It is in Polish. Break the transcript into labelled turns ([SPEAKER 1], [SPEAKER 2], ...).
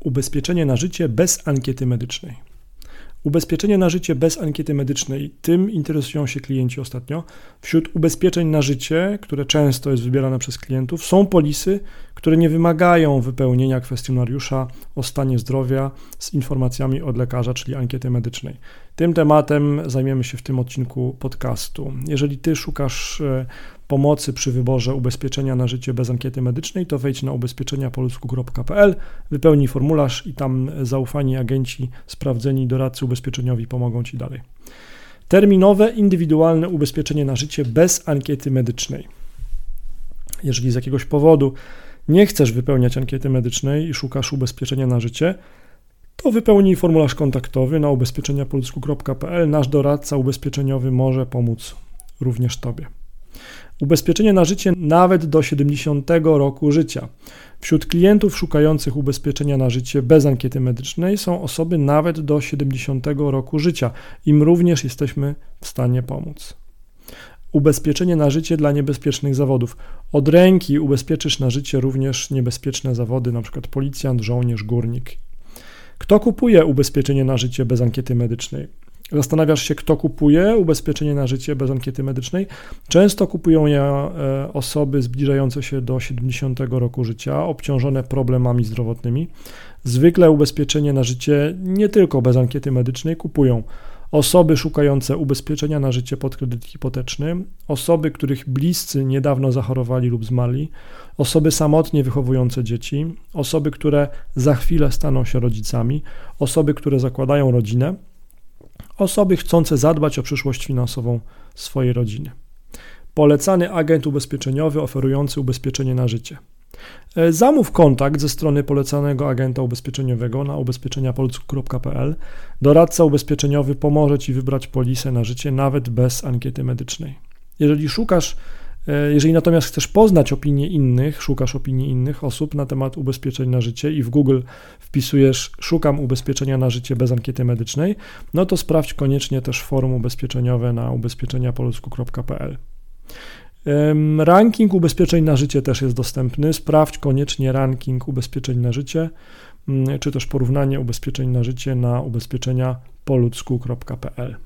[SPEAKER 1] Ubezpieczenie na życie bez ankiety medycznej. Ubezpieczenie na życie bez ankiety medycznej, tym interesują się klienci ostatnio. Wśród ubezpieczeń na życie, które często jest wybierane przez klientów, są polisy, które nie wymagają wypełnienia kwestionariusza o stanie zdrowia z informacjami od lekarza, czyli ankiety medycznej. Tym tematem zajmiemy się w tym odcinku podcastu. Jeżeli ty szukasz e, pomocy przy wyborze ubezpieczenia na życie bez ankiety medycznej, to wejdź na ubezpieczeniapolsku.pl, wypełnij formularz i tam zaufani agenci, sprawdzeni doradcy ubezpieczeniowi pomogą Ci dalej. Terminowe, indywidualne ubezpieczenie na życie bez ankiety medycznej. Jeżeli z jakiegoś powodu nie chcesz wypełniać ankiety medycznej i szukasz ubezpieczenia na życie, to wypełnij formularz kontaktowy na ubezpieczeniapolsku.pl. Nasz doradca ubezpieczeniowy może pomóc również Tobie. Ubezpieczenie na życie nawet do 70 roku życia. Wśród klientów szukających ubezpieczenia na życie bez ankiety medycznej są osoby nawet do 70 roku życia. Im również jesteśmy w stanie pomóc. Ubezpieczenie na życie dla niebezpiecznych zawodów. Od ręki ubezpieczysz na życie również niebezpieczne zawody, np. policjant, żołnierz, górnik. Kto kupuje ubezpieczenie na życie bez ankiety medycznej? Zastanawiasz się, kto kupuje ubezpieczenie na życie bez ankiety medycznej. Często kupują je e, osoby zbliżające się do 70 roku życia, obciążone problemami zdrowotnymi. Zwykle ubezpieczenie na życie nie tylko bez ankiety medycznej kupują osoby szukające ubezpieczenia na życie pod kredyt hipoteczny, osoby, których bliscy niedawno zachorowali lub zmarli, osoby samotnie wychowujące dzieci, osoby, które za chwilę staną się rodzicami, osoby, które zakładają rodzinę osoby chcące zadbać o przyszłość finansową swojej rodziny. Polecany agent ubezpieczeniowy oferujący ubezpieczenie na życie. E, zamów kontakt ze strony polecanego agenta ubezpieczeniowego na ubezpieczeniapolsku.pl. Doradca ubezpieczeniowy pomoże Ci wybrać polisę na życie nawet bez ankiety medycznej. Jeżeli szukasz jeżeli natomiast chcesz poznać opinie innych, szukasz opinii innych osób na temat ubezpieczeń na życie i w Google wpisujesz szukam ubezpieczenia na życie bez ankiety medycznej, no to sprawdź koniecznie też forum ubezpieczeniowe na ubezpieczeniapolsku.pl. Ranking ubezpieczeń na życie też jest dostępny. Sprawdź koniecznie ranking ubezpieczeń na życie, mm, czy też porównanie ubezpieczeń na życie na ubezpieczenia poludzku.pl.